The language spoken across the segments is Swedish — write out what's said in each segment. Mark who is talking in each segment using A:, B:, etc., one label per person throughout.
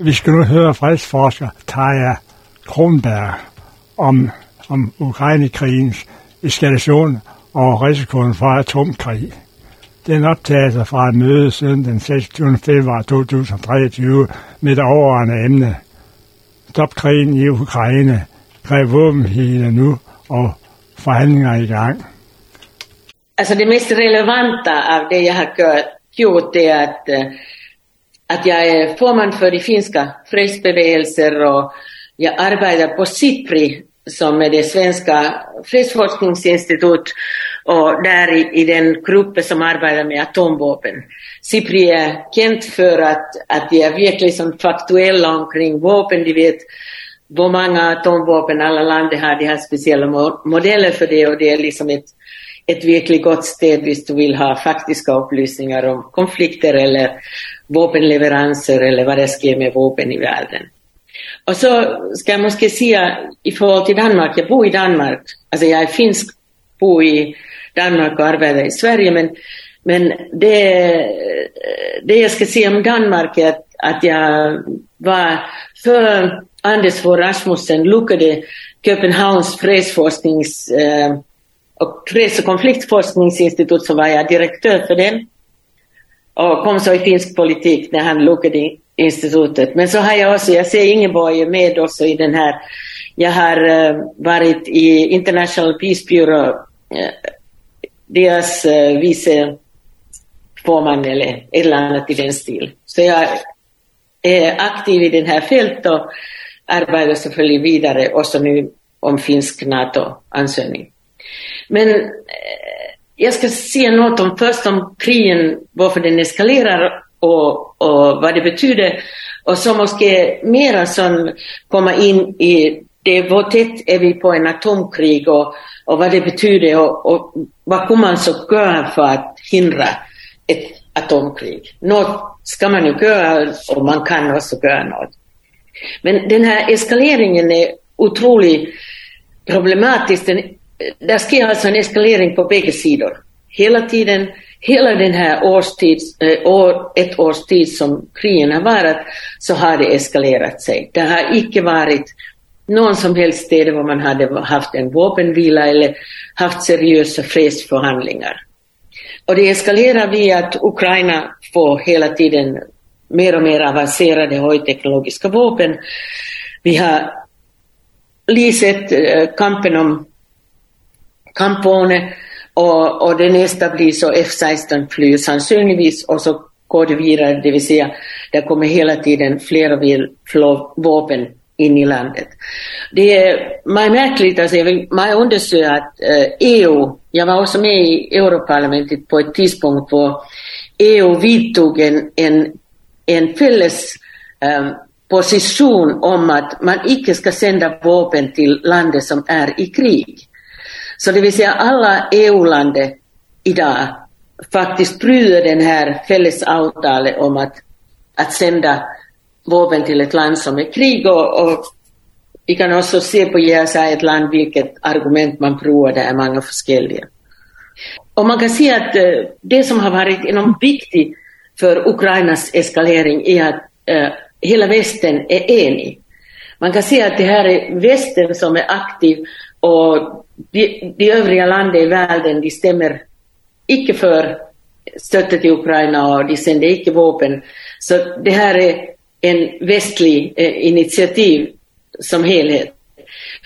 A: Vi ska nu höra fredsforskare Taja Kronberg om, om Ukrainekrigens eskalation och risken för atomkrig. Det är en upptagelse från ett möte den 16 februari 2023 med det överordnade ämnet. Stoppkrigen i Ukraina, kräv vapenvila nu och förhandlingar igång.
B: Alltså det mest relevanta av det jag har gjort är att, att jag är förman för de finska fredsbevägelser och jag arbetar på SIPRI som är det svenska fredsforskningsinstitut och där i, i den gruppen som arbetar med atomvapen. SIPRI är känt för att, att de är verkligen som faktuella omkring vapen. De vet hur många atomvapen alla länder har. De har speciella modeller för det och det är liksom ett, ett verkligt gott stöd om du vill ha faktiska upplysningar om konflikter eller vapenleveranser eller vad det ska med vapen i världen. Och så ska jag måste säga i förhållande till Danmark, jag bor i Danmark, alltså jag är finsk, bor i Danmark och arbetar i Sverige, men, men det, det jag ska säga om Danmark är att, att jag var för Anders Fogh Rasmussen lyckade Köpenhamns fredsforsknings eh, och freds och konfliktforskningsinstitut så var jag direktör för den och kom så i finsk politik när han lyckade institutet. Men så har jag också, jag ser Ingeborg med också i den här, jag har eh, varit i International Peace Bureau, eh, deras eh, vice forman eller ett eller annat i den stil. Så jag är aktiv i den här fältet och arbetar selvfølgelig vidare också nu om finsk NATO-ansökning. Men jag ska säga något om först om krigen, varför den eskalerar och, och vad det betyder. Och så måste mera som komma in i det, hur tätt är vi på en atomkrig och, och vad det betyder och, och vad kommer man så göra för att hindra ett atomkrig. Något ska man ju göra och man kan också göra något. Men den här eskaleringen är otroligt problematisk. Den, där sker alltså en eskalering på bägge sidor. Hela tiden hela den här årstids, äh, år, ett års tid som krigen har varit så har det eskalerat sig. Det har icke varit någon som helst ställe där man hade haft en vapenvila eller haft seriösa fredsförhandlingar. Och det eskalerar via att Ukraina får hela tiden mer och mer avancerade högteknologiska vapen. Vi har sett eh, kampen om Kampone och, och det nästa blir så F16 flyg sannolikt och så går det vidare, det vill säga det kommer hela tiden flera vapen in i landet. Det är märkligt, alltså jag vill man undersöka att eh, EU, jag var också med i Europaparlamentet på ett tidspunkt då EU vidtog en, en, en fälles um, position om att man icke ska sända vapen till landet som är i krig. Så det vill säga alla EU-länder idag faktiskt bryter den här fällesavtalet om att, att sända vapen till ett land som är krig och, och vi kan också se på GSA ett land vilket argument man provar, det är många olika. Och man kan se att eh, det som har varit enormt viktigt för Ukrainas eskalering är att eh, hela västen är enig. Man kan se att det här är västen som är aktiv och de, de övriga länderna i världen, de stämmer icke för stödet till Ukraina och de sänder icke vapen. Så det här är en västlig eh, initiativ som helhet.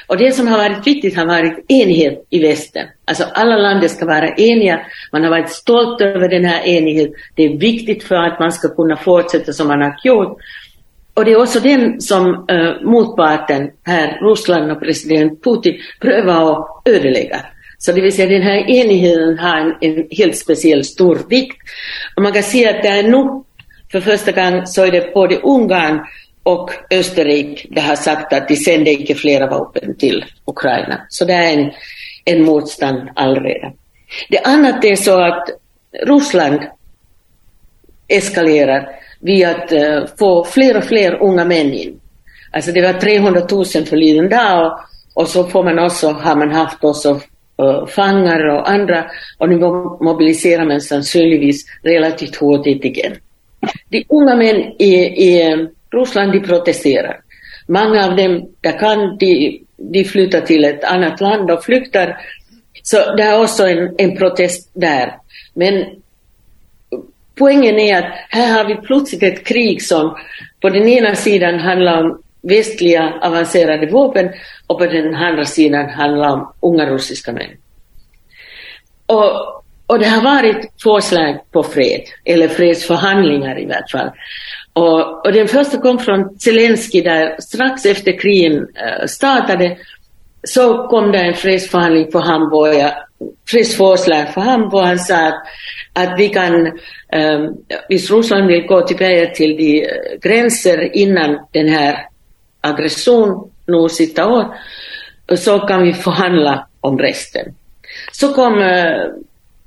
B: Och det som har varit viktigt har varit enighet i västen. Alltså alla länder ska vara eniga. Man har varit stolt över den här enigheten. Det är viktigt för att man ska kunna fortsätta som man har gjort. Och det är också den som uh, motparten här, Ryssland och president Putin, prövar att ödelägga. Så det vill säga den här enigheten har en, en helt speciell stor vikt. Och man kan se att det är nu, för första gången, så är det både Ungern och Österrike, det har sagt att de sänder inte flera vapen till Ukraina. Så det är en, en motstånd allredan. Det andra är så att Ryssland eskalerar vid att uh, få fler och fler unga män in. Alltså det var 300 000 förliden dag och, och så får man också, har man haft också uh, fångar och andra och nu mobiliserar man sannolikt relativt hårt igen. De unga män i, i eh, Ryssland de protesterar. Många av dem, där kan de, de flytta till ett annat land och flyktar. Så det är också en, en protest där. Men poängen är att här har vi plötsligt ett krig som på den ena sidan handlar om västliga avancerade vapen och på den andra sidan handlar om unga russiska män. Och, och det har varit förslag på fred, eller fredsförhandlingar i vart fall. Och, och den första kom från Zelensky där strax efter krigen eh, startade så kom det en fredsförhandling på Hamburg, fredsförslag för och Han sa att, att vi kan, um, hvis Ryssland vill gå tillbaka till de eh, gränser innan den här aggression nu sitter år, så kan vi förhandla om resten. Så kom uh,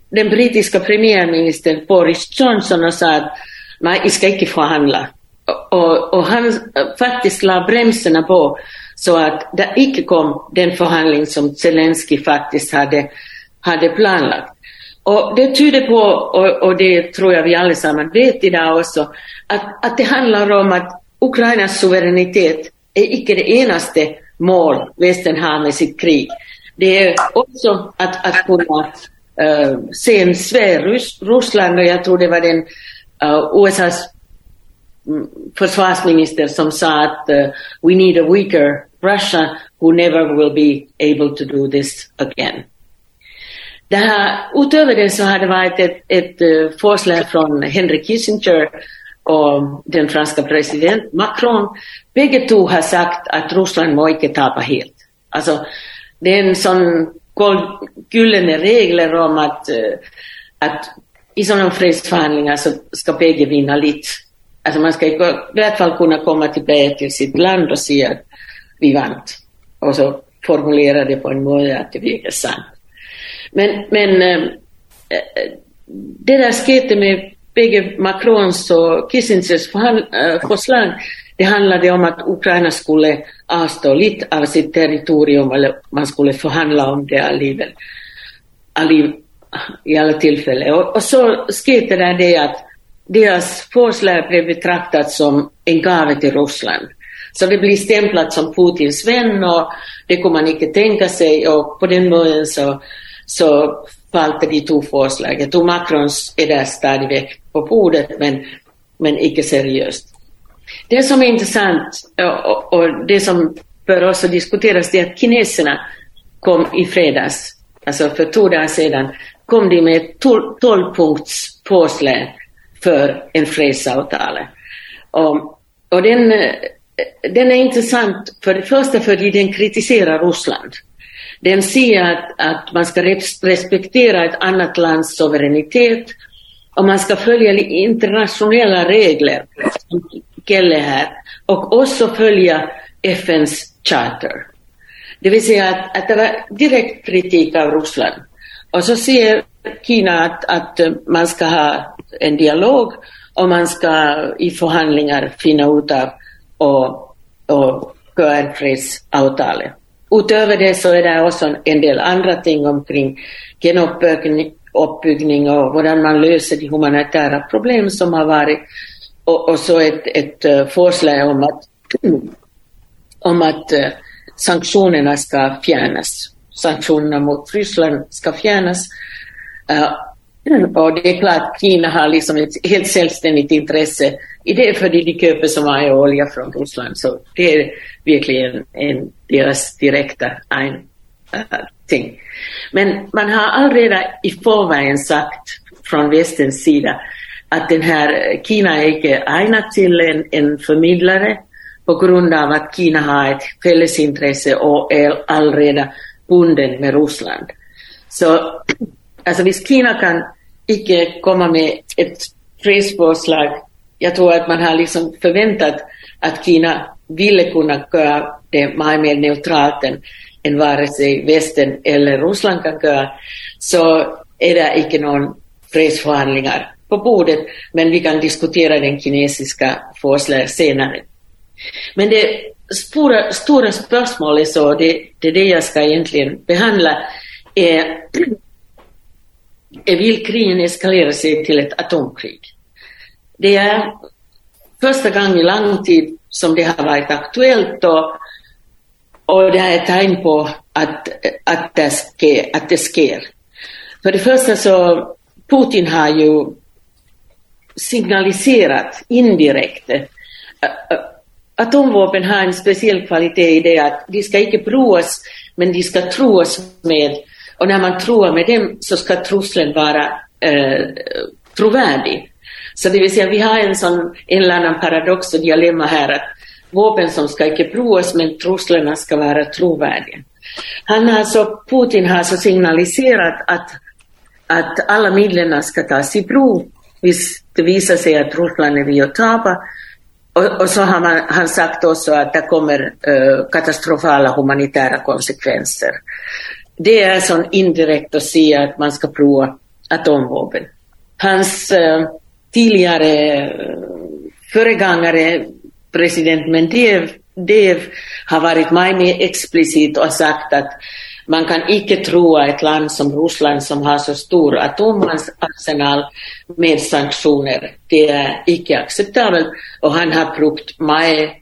B: den brittiska premiärministern Boris Johnson och sa att nej, vi ska inte förhandla. Och, och han eh, faktiskt la bremserna på så att det inte kom den förhandling som Zelensky faktiskt hade, hade planlagt. Och det tyder på, och, och det tror jag vi allesammans vet idag också, att, att det handlar om att Ukrainas suveränitet är icke det enaste mål västern har med sitt krig. Det är också att, att kunna uh, se en sfär, Rus Ryssland och jag tror det var den eh, uh, USAs mm, försvarsminister som sa att uh, we need a weaker Russia who never will be able to do this again. Det här, utöver det så har det varit ett, ett eh, förslag från Henry Kissinger och den franska presidenten Macron. Bägge två har sagt att Ryssland må inte tappa helt. Alltså, det är en sån gyllene regler om att, eh, att i sådana fredsförhandlingar så ska bägge vinna lite. Alltså man ska i alla fall kunna komma tillbaka till sitt land och säga att vi vann. Och så formulera det på en måde att det blir sant. Men, men äh, det där skete med bägge Macrons och Kissingers eh, förslag, det handlade om att Ukraina skulle avstå lite av sitt territorium eller man skulle förhandla om det allivel, alliv, i alla tillfällen. Och, och så skedde det det att deras förslag blev betraktat som en gave till Ryssland. Så det blir stämplat som Putins vän och det kommer man inte tänka sig och på den måten så, så falte de två förslagen. Och Macrons är där stadigväck på bordet men, men icke seriöst. Det som är intressant och, och det som bör också diskuteras är att kineserna kom i fredags, alltså för två dagar sedan, kom de med ett tolvpunkts-påslag för en fredsavtal. Och, och den, eh, den är intressant för det första för att den kritiserar Ryssland. Den säger att, att man ska respektera ett annat lands suveränitet och man ska följa internationella regler som gäller här och också följa FNs charter. Det vill säga att, att det var direkt kritik av Ryssland. Och så säger Kina att, att eh, man ska ha en dialog och man ska i förhandlingar finna ut av och, och köra fredsavtalet. Utöver det så är det också en del andra ting omkring genuppbyggning och hur man löser de humanitära problem som har varit. Och, och så ett, ett eh, förslag om att, om att eh, sanktionerna ska fjärnas. Sanktionerna mot Ryssland ska fjärnas. Eh, och det är klart, Kina har liksom ett helt självständigt intresse i det, för de köper så mycket olja från Ryssland. Så det är verkligen en, deras direkta en, uh, äh, ting. Men man har allredan i förväg sagt från västens sida att den här Kina är inte ägnat till en, en förmedlare på grund av att Kina har ett fällesintresse och är allredan bunden med Ryssland. Så alltså visst Kina kan icke komma med ett fredspåslag. Jag tror att man har liksom förväntat att Kina ville kunna göra det mycket mer neutralt än, än vare sig västen eller Ryssland kan göra. Så är det icke någon fredsförhandlingar på bordet, men vi kan diskutera den kinesiska förslaget senare. Men det stora, stora spörsmålet, så det, det är det jag ska egentligen behandla, är vill krigen eskalera sig till ett atomkrig. Det är första gången i lång tid som det har varit aktuellt och, och det är ett tecken på att, att, det sker, att det sker. För det första så Putin har ju signaliserat indirekt eh, eh, atomvapen har en speciell kvalitet i det att de ska inte provas, men de ska troas med. Och när man tror med dem så ska trosseln vara eh, trovärdig. Så det vill säga, vi har en sån, en eller annan paradox och dilemma här att vapen som ska inte provas, men trosslarna ska vara trovärdiga. Han har så, Putin har så signaliserat att, att alla medlen ska tas i prov. Visst, det visar sig att Ryssland är vid att tapa, och, och, så har man, han sagt också att det kommer eh, katastrofala humanitära konsekvenser. Det är så indirekt att säga att man ska prova atomvapen. Hans eh, tidigare eh, föregångare, president Mendev, Dev, har varit mycket mer explicit och sagt att man kan icke tro att ett land som Ryssland som har så stor atomarsenal med sanktioner, det är icke acceptabelt. Och han har brukt mycket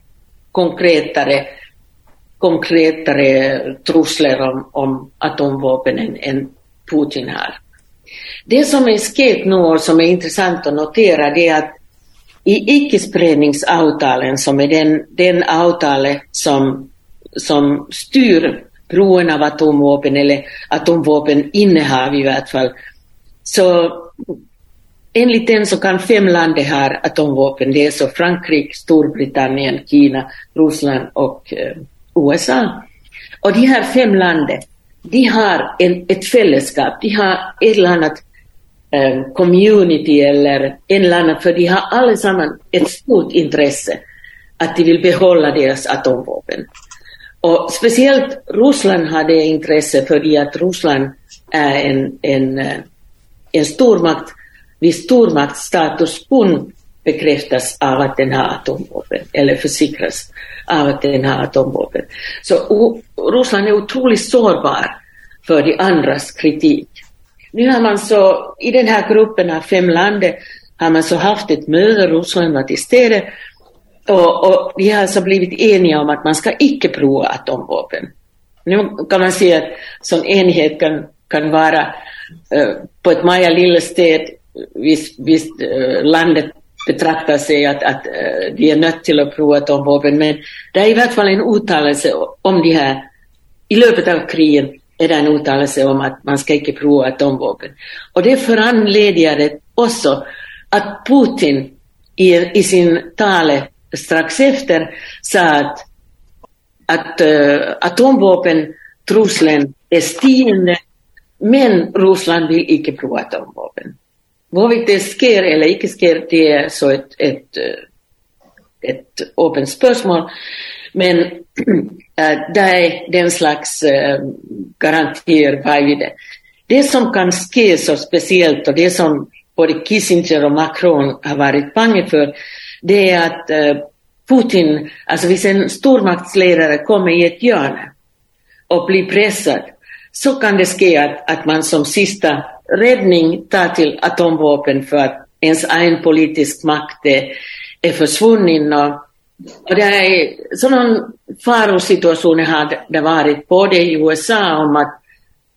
B: konkretare, konkretare trusler om, om atomvapen än, än Putin har. Det som är skett nu och som är intressant att notera det är att i icke-spridningsavtalen, som är den, den avtalet som, som styr proven av atomvapen eller atomvapeninnehav i vart fall. Så enligt den så kan fem länder ha atomvapen. Det är så Frankrike, Storbritannien, Kina, Ryssland och eh, USA. Och de här fem länderna, de har en, ett fällskap, de har ett eller annat eh, community eller en eller annan, för de har allesammans ett stort intresse att de vill behålla deras atomvapen. Och speciellt Ryssland har det intresse för att Ryssland är en, en, eh, en stormakt. Vid stormaktsstatus bekräftas av att den har atomvapen, eller försäkras av att den har atomvapen. Så Ryssland är otroligt sårbar för de andras kritik. Nu har man så, i den här gruppen av fem länder, har man så haft ett möte, Ryssland var till stede, och, och vi har alltså blivit eniga om att man ska icke prova atomvapen. Nu kan man säga att sån enighet kan, kan vara uh, på ett Maja lilla sted, visst, visst uh, landet betraktar sig att, att eh, uh, de är nött till att prova atomvapen, men det är i vart fall en uttalelse om de här, i löpet av kriget är det en uttalelse om att man ska icke prova atomvapen. Och det föranleder också att Putin i, i sin tale strax efter sa att, att eh, uh, atomvapentrusseln är stigande men Ryssland vill icke prova atomvapen. Vad det sker eller icke sker, det är så ett, ett, eh, ett öppet spörsmål. Men eh, äh, det är den slags äh, garantier varje det. Det som kan ske så speciellt och det som både Kissinger och Macron har varit bange för, det är att äh, Putin, alltså hvis en stormaktsledare kommer i ett hörn och blir pressad, så kan det ske att, att man som sista räddning tar till atomvapen för att ens egen politisk makt är, är försvunnen. Och, och det är sådana farosituationer har det varit både i USA om att,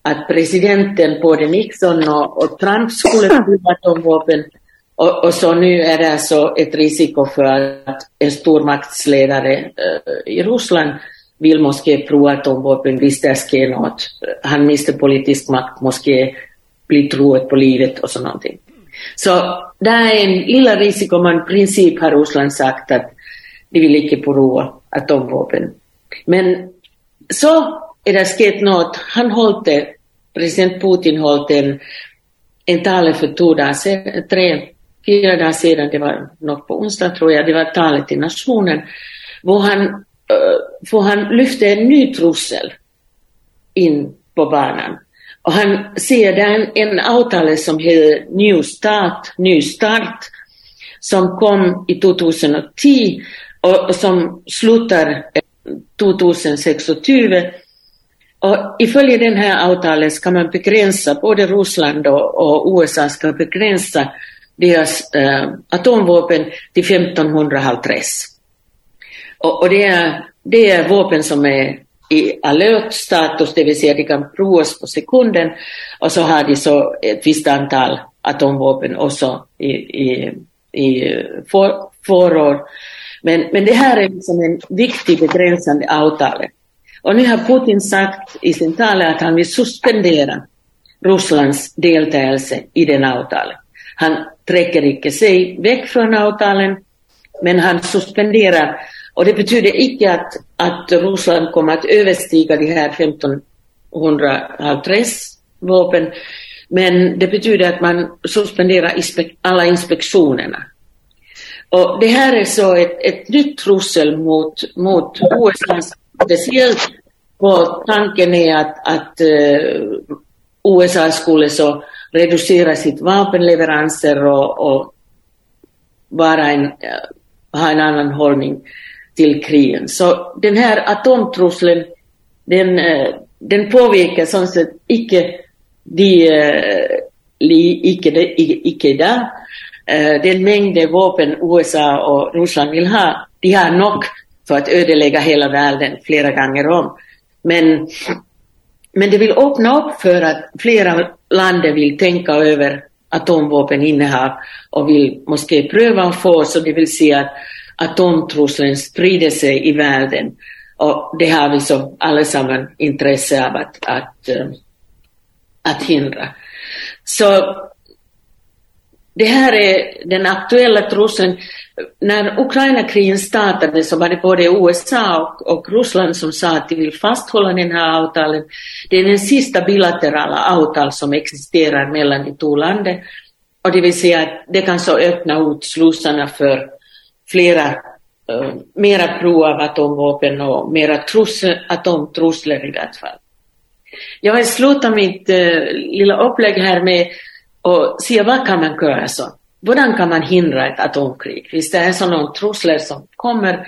B: att presidenten, både Nixon och, och Trump skulle prova atomvapen och, och, så nu är det alltså ett risiko för att en stormaktsledare uh, i Ryssland vill måste prova atomvapen, visst det sker något. Han mister politisk makt, måste bli troet på livet och så någonting. Så det är en lilla om man i princip har Ryssland sagt att de vill inte prova atomvapen. Men så är det skett något. Han hållte, president Putin hållte en, en tale för två dagar sedan, tre fyra dagar sedan, det var något på onsdag tror jag, det var talet till nationen, hvor han, uh, han lyfte en ny trussel in på banan. Och han ser där en, en avtal som heter New Start, Ny Start, som kom i 2010 och, och som slutar eh, 2026. Och ifölje den här avtalet ska man begränsa, både Ryssland och, och USA ska begränsa deras eh, atomvapen till 1550. Och, och det, är, det är vapen som är i alert status, det vill säga de kan provas på sekunden och så har de så ett visst antal atomvapen också i, i, i för, förår. Men, men det här är liksom en viktig begränsande avtal. Och nu har Putin sagt i sin tal att han vill suspendera Rysslands deltagelse i den avtalet. Han träcker inte sig väck från avtalen, men han suspenderar. Och det betyder inte att, att Ryssland kommer att överstiga de här 1500 vapen, men det betyder att man suspenderar alla inspektionerna. Och det här är så ett, ett nytt trussel mot, mot USA, speciellt på tanken är att, att uh, USA skulle så reducera sitt vapenleveranser och, och vara en, eh, ha en annan hållning till krigen. Så den här atomtrusseln, den, eh, den påverkar som sagt icke de, eh, icke de icke där. Eh, den mängd vapen USA och Ryssland vill ha, de har nog för att ödelägga hela världen flera gånger om. Men, men det vill öppna upp för att flera länder vill tänka över atomvapeninnehav och vill måste pröva och få så det vill säga att atomtrusseln sprider sig i världen. Och det har vi så allesammans intresse av att, att, eh, att hindra. Så det här är den aktuella trusseln när Ukraina-krigen startade så var det både USA och, och Ryssland som sa att de vill fasthålla den här avtalen. Det är den sista bilaterala avtal som existerar mellan de två länderna. Och det vill säga att det kan så öppna ut slussarna för flera, uh, mera prov av atomvapen och mera atomtrusler i vart fall. Jag vill sluta mitt uh, lilla upplägg här med att säga vad kan man göra så? Hur kan man hindra ett atomkrig? Visst det är sådana trusler som kommer.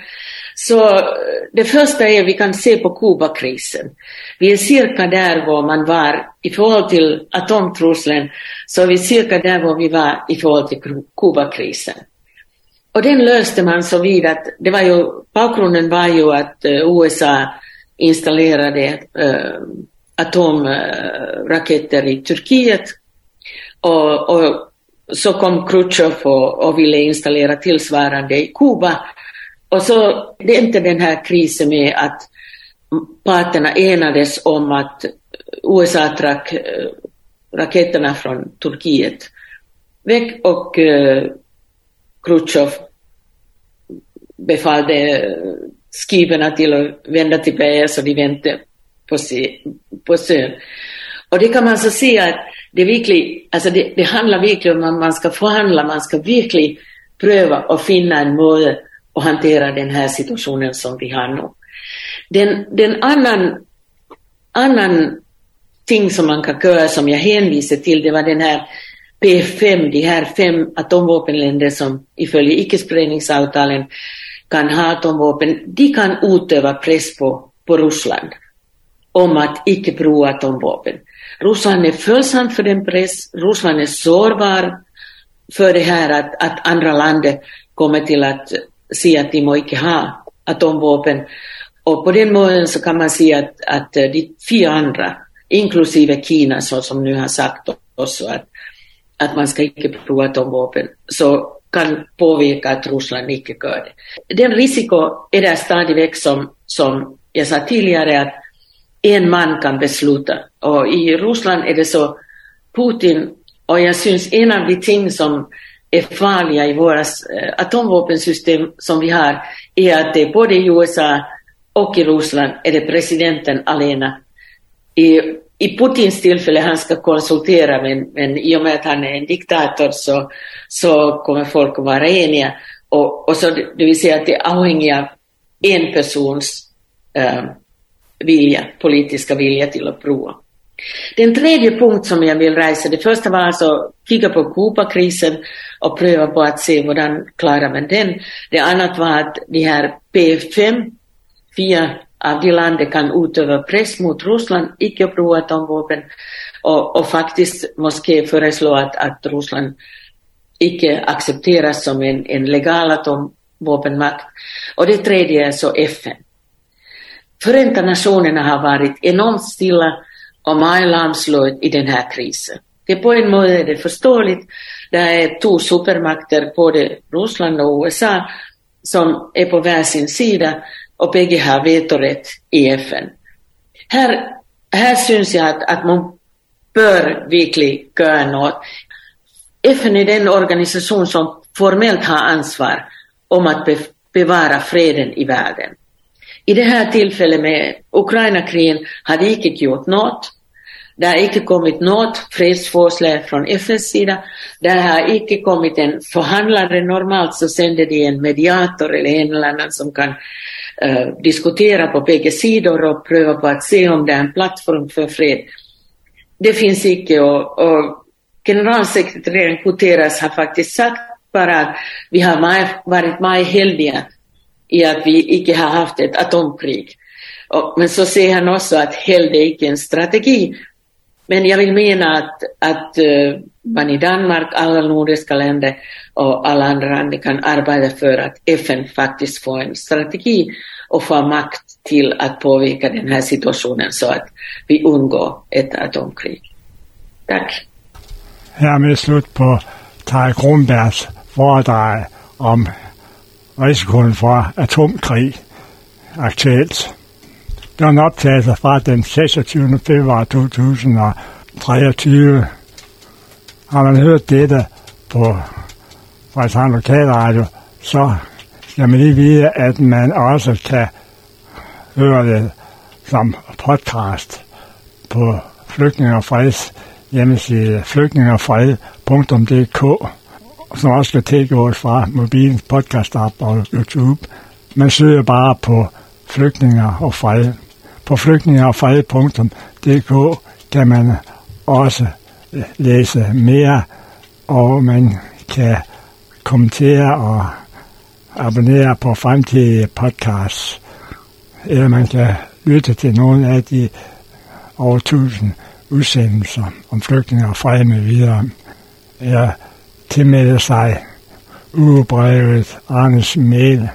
B: Så eh, det första är att vi kan se på Kubakrisen. Vi är cirka där var man var i förhållande till atomtruslen, så är vi cirka där var vi var i förhållande till Kubakrisen. Och den löste man så vid att det var ju, bakgrunden var ju att eh, USA installerade eh, äh, atomraketer i Turkiet och, och så kom Khrushchev och, och ville installera tillsvarande i Kuba. Och så det är inte den här krisen med att parterna enades om att USA drack eh, raketerna från Turkiet väck och Khrushchev befallde skiberna till att vända tillbaka så de väntade på, på sön. Och det kan man så se att det, verkligen, alltså det, det handlar verkligen om att man ska förhandla, man ska verkligen pröva och finna en mål att hantera den här situationen som vi har nu. Den, den annan, annan ting som man kan göra som jag hänvisar till, det var den här P5, de här fem atomvapenländer som ifölje icke-spridningsavtalen kan ha atomvapen, de kan utöva press på, på Ryssland om att icke prova atomvapen. Ryssland är följsam för den press, Ryssland är sårbar för det här att, att andra länder kommer till att se att de må icke ha atomvapen. Och på den måten så kan man se att, att de fyra andra, inklusive Kina så som nu har sagt också att, att man ska icke prova atomvapen, så kan påverka att Ryssland icke gör det. Den risiko är där stadigväck som, som jag sa tidigare att en man kan besluta. Och i Ryssland är det så, Putin, och jag syns en av de ting som är farliga i våra eh, atomvapensystem som vi har, är att det både i USA och i Ryssland är det presidenten alena. I, i Putins tillfälle han ska konsultera, men, men i och med att han är en diktator så, så kommer folk att vara eniga. Och, och så, det vill säga att det är avhängigt av en persons eh, vilja, politiska vilja till att prova. Den tredje punkt som jag vill resa, det första var alltså att kika på Kubakrisen och pröva på att se hur klarar man den. Det andra var att de här P5, fyra av de länder kan utöva press mot Ryssland, icke prova atomvapen och, och faktiskt måste föreslå att, att Ryssland icke accepteras som en, en legal atomvapenmakt. Och det tredje är så FN. Förenta Nationerna har varit enormt stilla och meget i den här krisen. Det på en måte är det förståeligt. Det är två supermakter, både Ryssland och USA, som är på varsin sida och bägge har vetorätt i FN. Här, här syns jag att, att man bör verkligen göra något. FN är den organisation som formellt har ansvar om att bevara freden i världen. I det här tillfället med Ukraina-krigen har vi icke gjort något. Det har icke kommit något fredsförslag från FNs sida. Det har icke kommit en förhandlare. Normalt så sänder de en mediator eller en eller annan som kan uh, diskutera på bägge sidor och pröva på att se om det är en plattform för fred. Det finns icke och, och generalsekreteraren Guterres har faktiskt sagt bara att vi har varit mycket heldiga i att vi icke har haft ett atomkrig. Och, men så säger han också att helg är icke en strategi. Men jag vill mena att, att eh, man i Danmark, alla nordiska länder och alla andra länder kan arbeta för att FN faktiskt får en strategi och får makt till att påverka den här situationen så att vi undgår ett atomkrig. Tack.
A: Härmed slut på Taj Kronbergs föredrag om risken för atomkrig aktuellt. Det var en optagelse fra den 26. februar 2023. Har man hørt dette på Frederikshavn Lokalradio, så skal man lige vide, at man også kan høre det som podcast på Flygtning og Freds hjemmeside flygtningerfred.dk som også skal tilgås fra mobilens podcast-app og YouTube. Man søger bare på flygtninger og fred. På flygtningerogfred.dk kan man också øh, läsa mer och man kan kommentera och abonnera på framtida podcasts. Eller man kan lyssna till någon av de över tusen utsändelser om flyktingar och fred med vidare. Eller tillmäla sig ugebrevet Arnes Mail